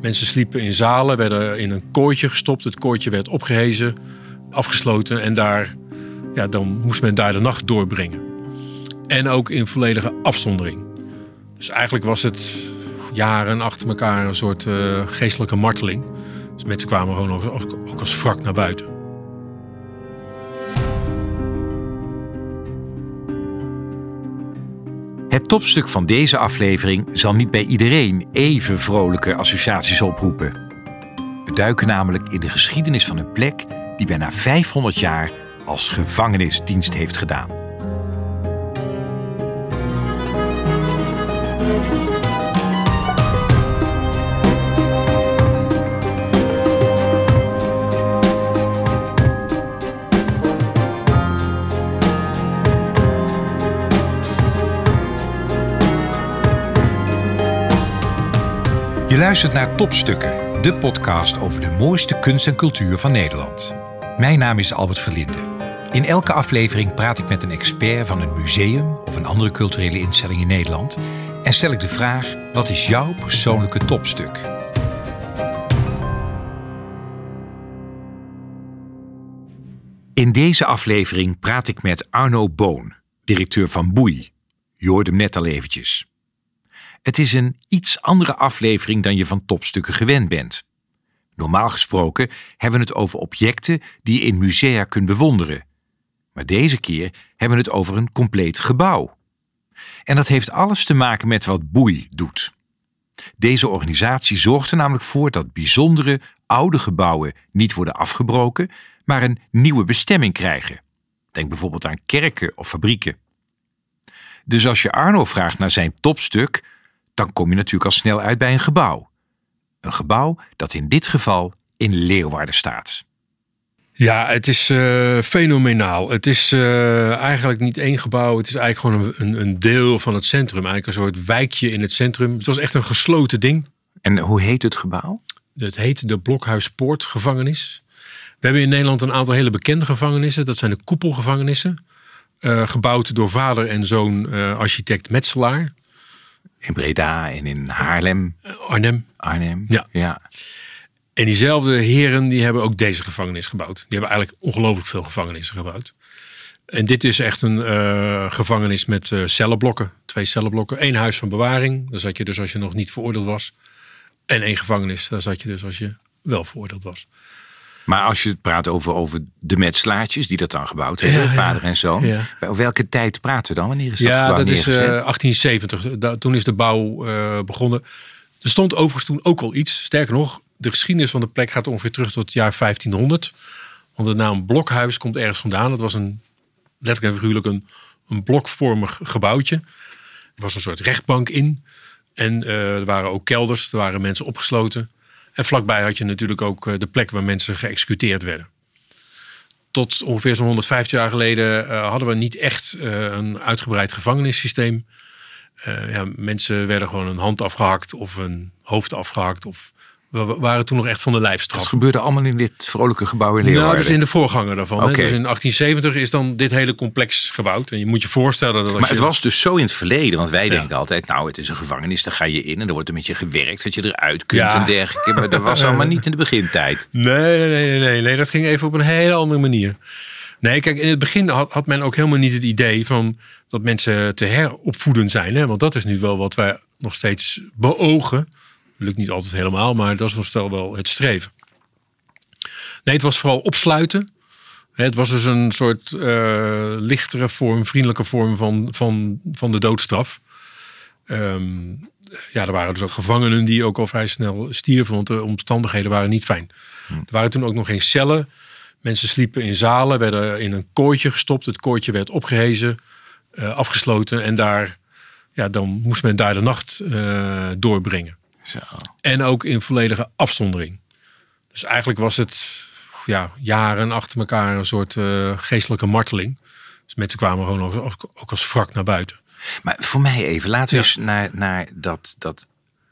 Mensen sliepen in zalen, werden in een kooitje gestopt. Het kooitje werd opgehezen, afgesloten en daar, ja, dan moest men daar de nacht doorbrengen. En ook in volledige afzondering. Dus eigenlijk was het jaren achter elkaar een soort uh, geestelijke marteling. Dus mensen kwamen gewoon ook, ook als wrak naar buiten. Het topstuk van deze aflevering zal niet bij iedereen even vrolijke associaties oproepen. We duiken namelijk in de geschiedenis van een plek die bijna 500 jaar als gevangenisdienst heeft gedaan. Luistert naar Topstukken, de podcast over de mooiste kunst en cultuur van Nederland. Mijn naam is Albert Verlinde. In elke aflevering praat ik met een expert van een museum of een andere culturele instelling in Nederland en stel ik de vraag: wat is jouw persoonlijke topstuk? In deze aflevering praat ik met Arno Boon, directeur van Boei. Je hoorde hem net al eventjes. Het is een iets andere aflevering dan je van topstukken gewend bent. Normaal gesproken hebben we het over objecten die je in musea kunt bewonderen. Maar deze keer hebben we het over een compleet gebouw. En dat heeft alles te maken met wat Boei doet. Deze organisatie zorgt er namelijk voor dat bijzondere oude gebouwen niet worden afgebroken, maar een nieuwe bestemming krijgen. Denk bijvoorbeeld aan kerken of fabrieken. Dus als je Arno vraagt naar zijn topstuk, dan kom je natuurlijk al snel uit bij een gebouw. Een gebouw dat in dit geval in Leeuwarden staat. Ja, het is uh, fenomenaal. Het is uh, eigenlijk niet één gebouw. Het is eigenlijk gewoon een, een, deel van het centrum. Eigenlijk een soort wijkje in het centrum. Het was echt een gesloten ding. En hoe heet het gebouw? Het heet de Blokhuispoortgevangenis. We hebben in Nederland een aantal hele bekende gevangenissen. Dat zijn de koepelgevangenissen. Uh, gebouwd door vader en zoon architect Metselaar. In Breda en in Haarlem. Arnhem. Arnhem, ja. ja. En diezelfde heren die hebben ook deze gevangenis gebouwd. Die hebben eigenlijk ongelooflijk veel gevangenissen gebouwd. En dit is echt een uh, gevangenis met uh, cellenblokken. Twee cellenblokken. Eén huis van bewaring. Daar zat je dus als je nog niet veroordeeld was. En één gevangenis. Daar zat je dus als je wel veroordeeld was. Maar als je het praat over, over de metslaatjes die dat dan gebouwd hebben, vader en zoon. Ja. welke tijd praten we dan? Wanneer is dat Ja, dat is uh, 1870. toen is de bouw uh, begonnen. Er stond overigens toen ook al iets. Sterker nog, de geschiedenis van de plek gaat ongeveer terug tot het jaar 1500. Want de naam Blokhuis komt ergens vandaan. Het was een, letterlijk en figuurlijk een, een blokvormig gebouwtje. Er was een soort rechtbank in. En uh, er waren ook kelders, er waren mensen opgesloten. En vlakbij had je natuurlijk ook eh, de plek waar mensen geëxecuteerd werden. Tot ongeveer zo'n 150 jaar geleden uh, hadden we niet echt uh, een uitgebreid gevangenissysteem. ja, mensen werden gewoon een hand afgehakt of een hoofd afgehakt of we waren toen nog echt van de lijfstraf. Dat gebeurde allemaal in dit vrolijke gebouw in Leeuwarden? Nou, dus in de voorganger daarvan. Okay. Dus in 1870 is dan dit hele complex gebouwd. En je moet je voorstellen dat als Maar het je... was dus zo in het verleden. Want wij ja. denken altijd, nou het is een gevangenis. Daar ga je in en er wordt er met je gewerkt. Dat je eruit kunt ja. en dergelijke. Maar dat was allemaal niet in de begintijd. Nee, nee, nee, nee, nee. Dat ging even op een hele andere manier. Nee, kijk, in het begin had, had men ook helemaal niet het idee van dat mensen te heropvoeden zijn. Hè? Want dat is nu wel wat wij nog steeds beogen. Lukt niet altijd helemaal, maar dat is nog stel wel het streven. Nee, het was vooral opsluiten. Het was dus een soort uh, lichtere vorm, vriendelijke vorm van, van, van de doodstraf. Um, ja, er waren dus ook gevangenen die ook al vrij snel stierven, want de omstandigheden waren niet fijn. Hm. Er waren toen ook nog geen cellen. Mensen sliepen in zalen, werden in een kooitje gestopt. Het kooitje werd opgehezen, uh, afgesloten en daar, ja, dan moest men daar de nacht uh, doorbrengen. Zo. En ook in volledige afzondering. Dus eigenlijk was het ja, jaren achter elkaar een soort uh, geestelijke marteling. Dus mensen kwamen gewoon ook, ook als wrak naar buiten. Maar voor mij even, laten we ja. eens naar, naar dat, dat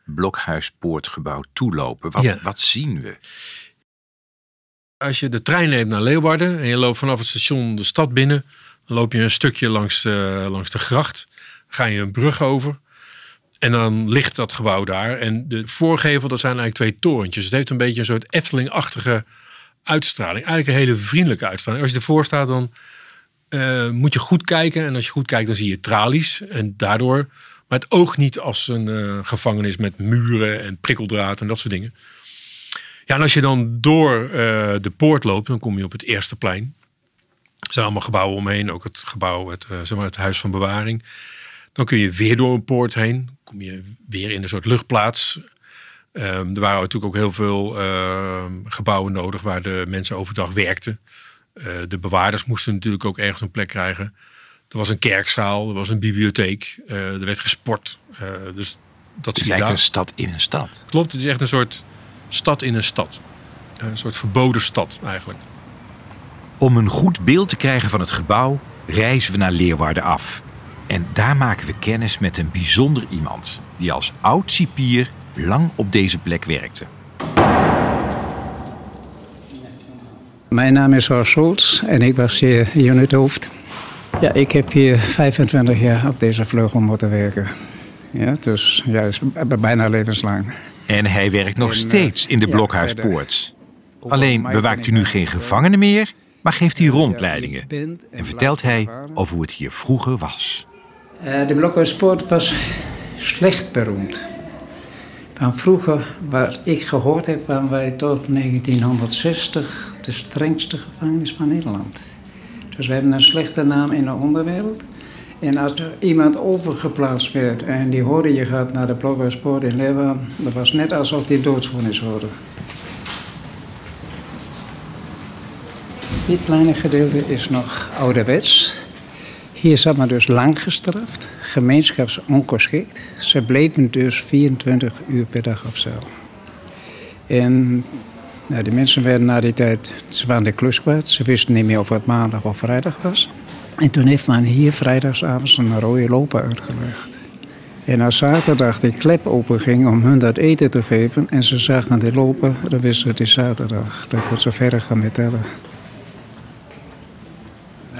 blokhuispoortgebouw toelopen. Wat, ja. wat zien we? Als je de trein neemt naar Leeuwarden en je loopt vanaf het station de stad binnen, dan loop je een stukje langs de, langs de gracht. Ga je een brug over. En dan ligt dat gebouw daar. En de voorgevel, dat zijn eigenlijk twee torentjes. Het heeft een beetje een soort Efteling-achtige uitstraling. Eigenlijk een hele vriendelijke uitstraling. Als je ervoor staat, dan uh, moet je goed kijken. En als je goed kijkt, dan zie je tralies. En daardoor, maar het oog niet als een uh, gevangenis met muren en prikkeldraad en dat soort dingen. Ja, en als je dan door uh, de poort loopt, dan kom je op het eerste plein. Er zijn allemaal gebouwen omheen, ook het gebouw, het, zeg maar het huis van bewaring. Dan kun je weer door een poort heen. kom je weer in een soort luchtplaats. Um, er waren natuurlijk ook heel veel uh, gebouwen nodig waar de mensen overdag werkten. Uh, de bewaarders moesten natuurlijk ook ergens een plek krijgen. Er was een kerkzaal, er was een bibliotheek, uh, er werd gesport. dus dat het is eigenlijk een stad in een stad. Klopt, het is echt een soort stad in een stad. Een soort verboden stad eigenlijk. Om een goed beeld te krijgen van het gebouw reizen we naar Leeuwarden af. En daar maken we kennis met een bijzonder iemand die als oud cipier lang op deze plek werkte. Mijn naam is Horst Scholz en ik was hier unithoofd. Ja, ik heb hier 25 jaar op deze vleugel moeten werken. Ja, dus ja, bijna levenslang. En hij werkt nog steeds in de Blokhuispoort. Alleen bewaakt hij nu geen gevangenen meer, maar geeft hij rondleidingen. En vertelt hij over hoe het hier vroeger was. Uh, de Blokhuispoort was slecht beroemd. Van vroeger, wat ik gehoord heb, waren wij tot 1960 de strengste gevangenis van Nederland. Dus we hebben een slechte naam in de onderwereld. En als er iemand overgeplaatst werd en die hoorde je gaat naar de Blokhuispoort in Leeuwarden, dat was net alsof die doodsvonnis hoorde. Dit kleine gedeelte is nog ouderwets. Hier zat men dus lang gestraft, gemeenschapsongeschikt. Ze bleven dus 24 uur per dag op cel. En nou, die mensen werden na die tijd, ze waren de klus kwijt. Ze wisten niet meer of het maandag of vrijdag was. En toen heeft men hier vrijdagsavond een rode loper uitgelegd. En als zaterdag die klep open ging om hun dat eten te geven... en ze zagen die lopen, dan wisten ze het is zaterdag. Dan kon ze verder gaan met tellen.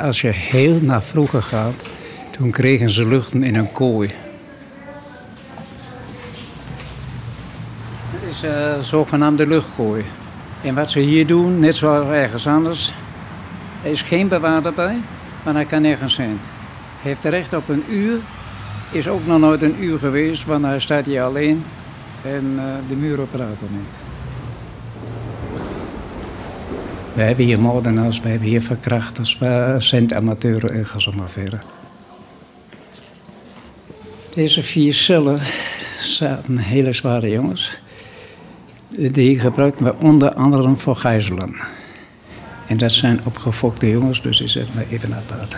Als je heel naar vroeger gaat, toen kregen ze luchten in een kooi. Dat is een uh, zogenaamde luchtkooi. En wat ze hier doen, net zoals ergens anders, er is geen bewaarder bij, maar hij kan nergens zijn. Hij heeft recht op een uur, is ook nog nooit een uur geweest, want hij staat hier alleen en uh, de muren praten niet. We hebben hier moordenaars, we hebben hier verkrachters, we zijn amateuren zo maar verder. Deze vier cellen zaten hele zware jongens. Die gebruikten we onder andere voor gijzelen. En dat zijn opgefokte jongens, dus die zetten we even apart.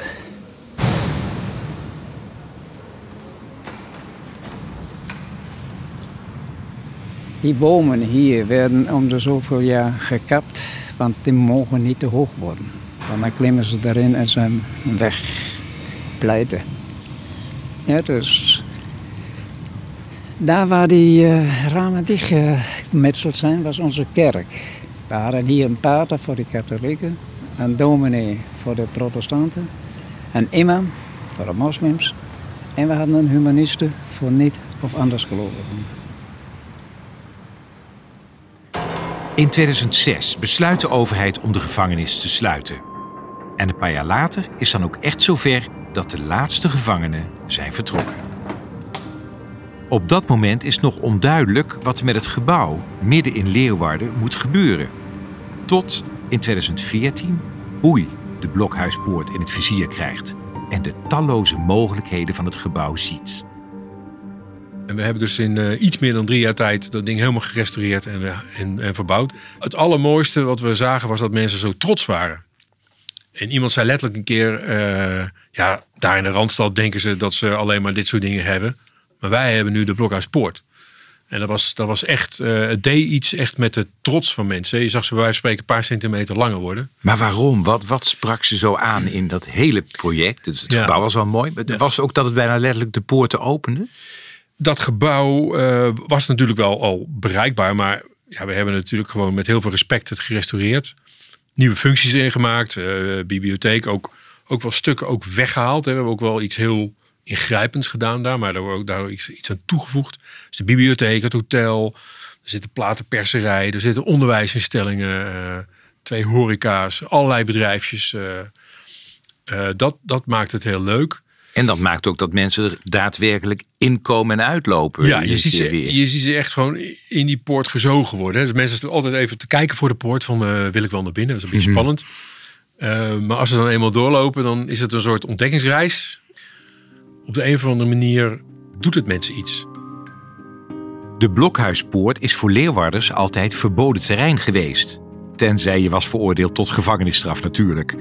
Die bomen hier werden om de zoveel jaar gekapt want die mogen niet te hoog worden. Dan klimmen ze erin en zijn weg. Pleiten. Ja, dus daar waar die uh, ramen dichtgemetseld zijn, was onze kerk. We hadden hier een pater voor de katholieken, een dominee voor de protestanten, een imam voor de moslims en we hadden een humaniste voor niet- of anders In 2006 besluit de overheid om de gevangenis te sluiten. En een paar jaar later is dan ook echt zover dat de laatste gevangenen zijn vertrokken. Op dat moment is nog onduidelijk wat met het gebouw midden in Leeuwarden moet gebeuren. Tot in 2014 Boei de Blokhuispoort in het vizier krijgt en de talloze mogelijkheden van het gebouw ziet. En we hebben dus in uh, iets meer dan drie jaar tijd dat ding helemaal gerestaureerd en, uh, en, en, verbouwd. Het allermooiste wat we zagen was dat mensen zo trots waren. En iemand zei letterlijk een keer, uh, ja, daar in de Randstad denken ze dat ze alleen maar dit soort dingen hebben. Maar wij hebben nu de Blokhuispoort. En dat was, dat was echt, het deed iets echt met de trots van mensen. Je zag ze bij wijze van spreken een paar centimeter langer worden. Maar waarom? Wat, wat sprak ze zo aan in dat hele project? Dus het ja. gebouw was wel mooi. Maar ja. was ook dat het bijna letterlijk de poorten opende? Dat gebouw uh, was natuurlijk wel al bereikbaar, maar ja, we hebben natuurlijk gewoon met heel veel respect het gerestaureerd. Nieuwe functies ingemaakt, uh, bibliotheek ook, ook wel stukken ook weggehaald. Hè. We hebben ook wel iets heel ingrijpends gedaan daar, maar daar wordt ook daar iets, aan toegevoegd. Dus de bibliotheek, het hotel, er zitten platenperserij, er zitten onderwijsinstellingen, uh, twee horeca's, allerlei bedrijfjes. Dat, dat maakt het heel leuk. En dat maakt ook dat mensen er daadwerkelijk inkomen en uitlopen. Ja, je ziet, ze, je ziet ze echt gewoon in die poort gezogen worden. Dus mensen staan altijd even te kijken voor de poort van uh, wil ik wel naar binnen. Dat is een beetje mm -hmm. spannend. Uh, maar als ze dan eenmaal doorlopen, dan is het een soort ontdekkingsreis. Op de een of andere manier doet het mensen iets. De Blokhuispoort is voor Leeuwarders altijd verboden terrein geweest. Tenzij je was veroordeeld tot gevangenisstraf natuurlijk.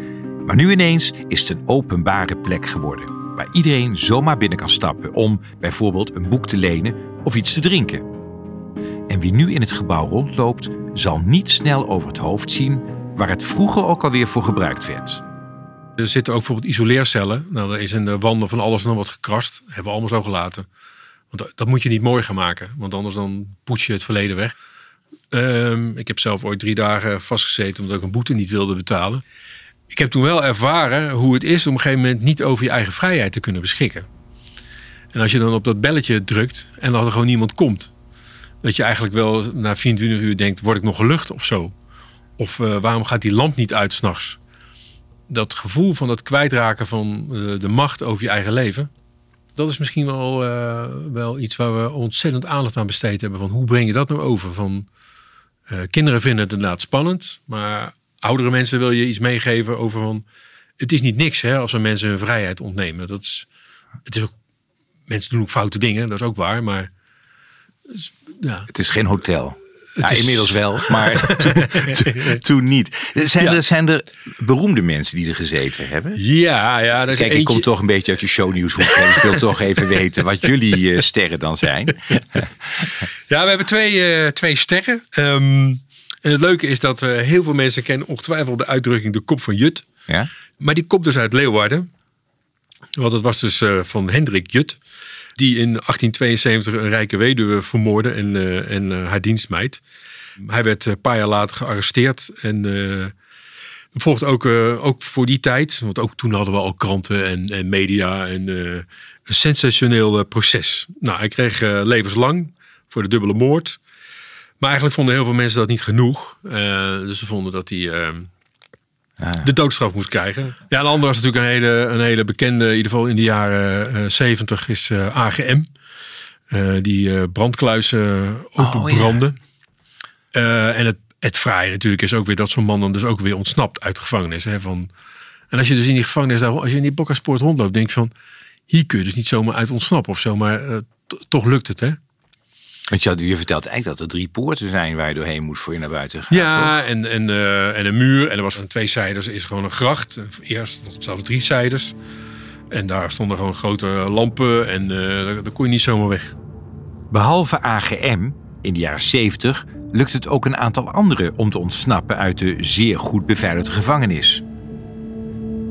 Maar nu ineens is het een openbare plek geworden waar iedereen zomaar binnen kan stappen om bijvoorbeeld een boek te lenen of iets te drinken. En wie nu in het gebouw rondloopt, zal niet snel over het hoofd zien waar het vroeger ook alweer voor gebruikt werd. Er zitten ook bijvoorbeeld isoleercellen. Nou, er is in de wanden van alles nog wat gekrast. hebben we allemaal zo gelaten. Want dat moet je niet mooi gaan maken, want anders dan poets je het verleden weg. Um, ik heb zelf ooit drie dagen vastgezeten omdat ik een boete niet wilde betalen ik heb toen wel ervaren hoe het is om op een gegeven moment niet over je eigen vrijheid te kunnen beschikken. En als je dan op dat belletje drukt en dat er gewoon niemand komt, dat je eigenlijk wel na 24 uur denkt: word ik nog gelucht of zo? Of uh, waarom gaat die lamp niet uit s'nachts? Dat gevoel van het kwijtraken van uh, de macht over je eigen leven, dat is misschien wel, uh, wel iets waar we ontzettend aandacht aan besteed hebben. Van hoe breng je dat nou over? Van, kinderen vinden het inderdaad spannend, maar oudere mensen wil je iets meegeven over van. Het is niet niks hè, als we mensen hun vrijheid ontnemen. Dat is, het is ook, mensen doen ook foute dingen, dat is ook waar. Maar ja. Het is geen hotel. Ja, is... Inmiddels wel, maar toen, toen, niet. Zijn, ja. er, zijn er beroemde mensen die er gezeten hebben? Ja, ja. Kijk, eentje... ik kom toch een beetje uit je shownieuwshoek. dus ik wil toch even weten wat jullie uh, sterren dan zijn. ja, we hebben twee, uh, twee sterren. Um, en het leuke is dat uh, heel veel mensen kennen ongetwijfeld de uitdrukking de kop van Jut. Ja? Maar die komt dus uit Leeuwarden. Want het was dus uh, van Hendrik Jut. Die in 1872 een rijke weduwe vermoordde en, uh, en haar dienstmeid. Hij werd een paar jaar later gearresteerd. En volgde ook, ook voor die tijd, want ook toen hadden we al kranten en, en media en een sensationeel proces. Nou, hij kreeg levenslang voor de dubbele moord. Maar eigenlijk vonden heel veel mensen dat niet genoeg. Uh, dus ze vonden dat hij uh, ah. de doodstraf moest krijgen. Ja, een andere was natuurlijk een hele, een hele bekende, in ieder geval in de jaren uh, 70, is uh, AGM. die brandkluizen openbranden. Oh, ja. en het, het fraaie natuurlijk is ook weer dat zo'n man dan dus ook weer ontsnapt uit de gevangenis. Hè, van, en als je dus in die gevangenis, als je in die Bokkerspoort rondloopt, denk je van, hier kun je dus niet zomaar uit ontsnappen of zo. Maar toch lukt het, hè? Want je, je vertelt eigenlijk dat er drie poorten zijn waar je doorheen moet voor je naar buiten gaat. Ja, en, en, uh, en een muur. En er was van twee zijders is gewoon een gracht. Eerst zelfs drie zijders. En daar stonden gewoon grote lampen. En uh, daar, daar kon je niet zomaar weg. Behalve AGM in de jaren 70 lukt het ook een aantal anderen om te ontsnappen uit de zeer goed beveiligde gevangenis.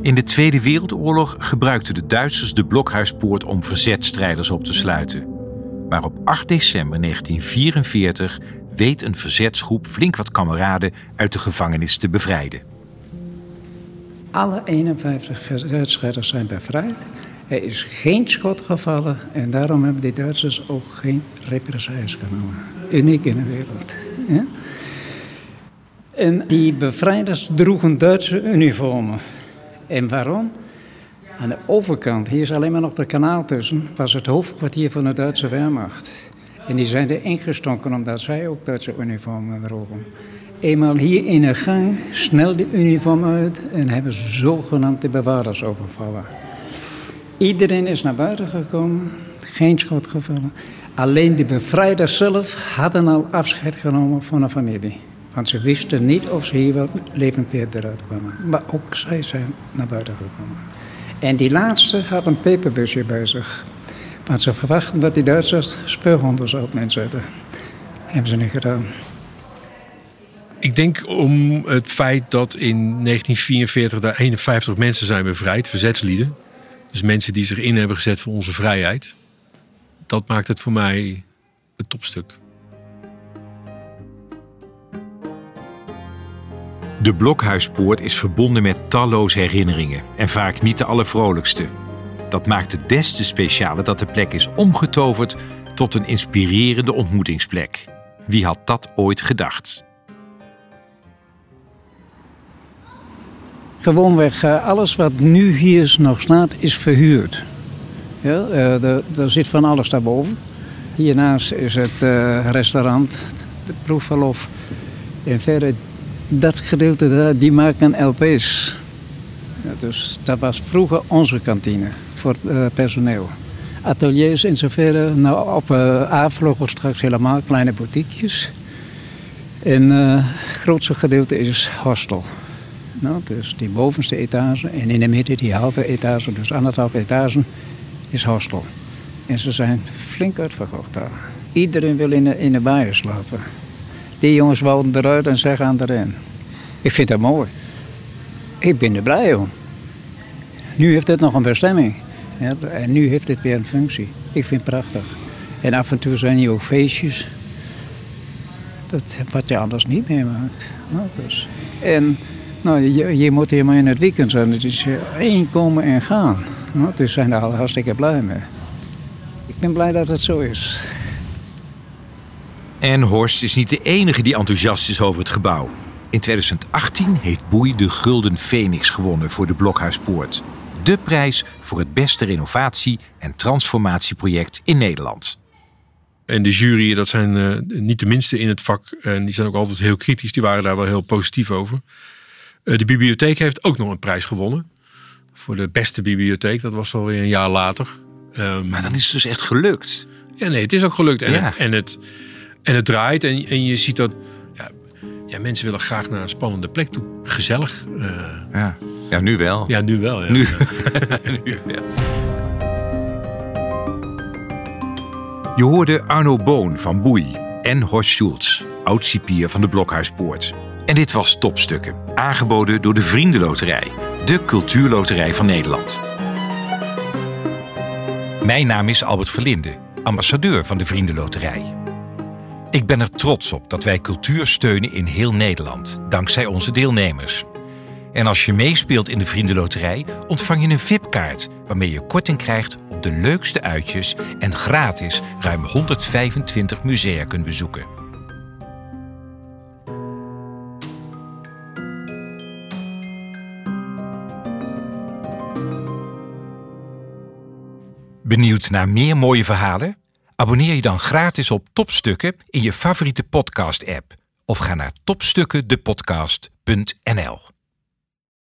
In de Tweede Wereldoorlog gebruikten de Duitsers de blokhuispoort om verzetstrijders op te sluiten. Maar op 8 december 1944 weet een verzetsgroep flink wat kameraden uit de gevangenis te bevrijden. Alle 51 verzetsstrijders zijn bevrijd. Er is geen schot gevallen en daarom hebben die Duitsers ook geen represailles genomen. Uniek in de wereld. En die bevrijders droegen Duitse uniformen. En waarom? Aan de overkant, hier is alleen maar nog de kanaal tussen, was het hoofdkwartier van de Duitse Wehrmacht. En die zijn er ingestonken omdat zij ook Duitse uniformen droegen. Eenmaal hier in de gang, snel de uniform uit en hebben zogenaamd de bewaarders overvallen. Iedereen is naar buiten gekomen, geen schot gevallen. Alleen de bevrijders zelf hadden al afscheid genomen van de familie. Want ze wisten niet of ze hier wel levend weer eruit kwamen. Maar ook zij zijn naar buiten gekomen. En die laatste had een peperbusje bij zich. Want ze verwachten dat die Duitsers speurhonden op mensen zetten. Hebben ze niet gedaan. Ik denk om het feit dat in 1944 daar 51 mensen zijn bevrijd, verzetslieden. Dus mensen die zich in hebben gezet voor onze vrijheid. Dat maakt het voor mij het topstuk. De Blokhuispoort is verbonden met talloze herinneringen en vaak niet de allervrolijkste. Dat maakt het des te specialer dat de plek is omgetoverd tot een inspirerende ontmoetingsplek. Wie had dat ooit gedacht? Gewoonweg, eh, alles wat nu hier nog staat, is verhuurd. Ja, eh, er, er zit van alles daarboven. Hiernaast is het eh, restaurant, de proefverlof. En verder, dat gedeelte daar, die maken LP's. Dus dat was vroeger onze kantine voor het personeel. Ateliers in zoverre, nou op uh, A-vleugel straks helemaal kleine boutiquejes. En het grootste gedeelte is hostel. Nou, dus die bovenste etage en in de midden die halve etage, dus anderhalf etage, is hostel. En ze zijn flink uitverkocht daar. Iedereen wil in de, in de bijen slapen. Die jongens wouden eruit en zij gaan erin. Ik vind dat mooi. Ik ben er blij om. Nu heeft het nog een bestemming. Ja, en nu heeft het weer een functie. Ik vind het prachtig. En af en toe zijn hier ook feestjes. Dat, wat je anders niet meemaakt. Nou, dus. En nou, je, moet hier maar in het weekend zijn. Het is één komen en gaan. Nou, dus zijn daar hartstikke blij mee. Ik ben blij dat het zo is. En Horst is niet de enige die enthousiast is over het gebouw. In 2018 heeft Boei de Gulden Phoenix gewonnen voor de Blokhuispoort. De prijs voor het beste renovatie- en transformatieproject in Nederland. En de jury, dat zijn uh, niet de minste in het vak. En die zijn ook altijd heel kritisch. Die waren daar wel heel positief over. Uh, de bibliotheek heeft ook nog een prijs gewonnen. Voor de beste bibliotheek. Dat was alweer een jaar later. Um, maar dan is het dus echt gelukt. Ja, nee, het is ook gelukt. En, ja. het, en, het, en het draait. En, en je ziet dat ja, ja, mensen willen graag naar een spannende plek toe. Gezellig. Uh, ja. ja, nu wel. Ja, nu wel. Ja. Nu. nu wel. Je hoorde Arno Boon van Boei en Horst Schulz, oud-cipier van de Blokhuispoort. En dit was Topstukken, aangeboden door de Vriendenloterij, de cultuurloterij van Nederland. Mijn naam is Albert Verlinde, ambassadeur van de Vriendenloterij. Ik ben er trots op dat wij cultuur steunen in heel Nederland, dankzij onze deelnemers. En als je meespeelt in de Vriendenloterij, ontvang je een VIP-kaart waarmee je korting krijgt op de leukste uitjes en gratis ruim 125 musea kunt bezoeken. Benieuwd naar meer mooie verhalen? Abonneer je dan gratis op Topstukken in je favoriete podcast-app of ga naar topstukkendepodcast.nl.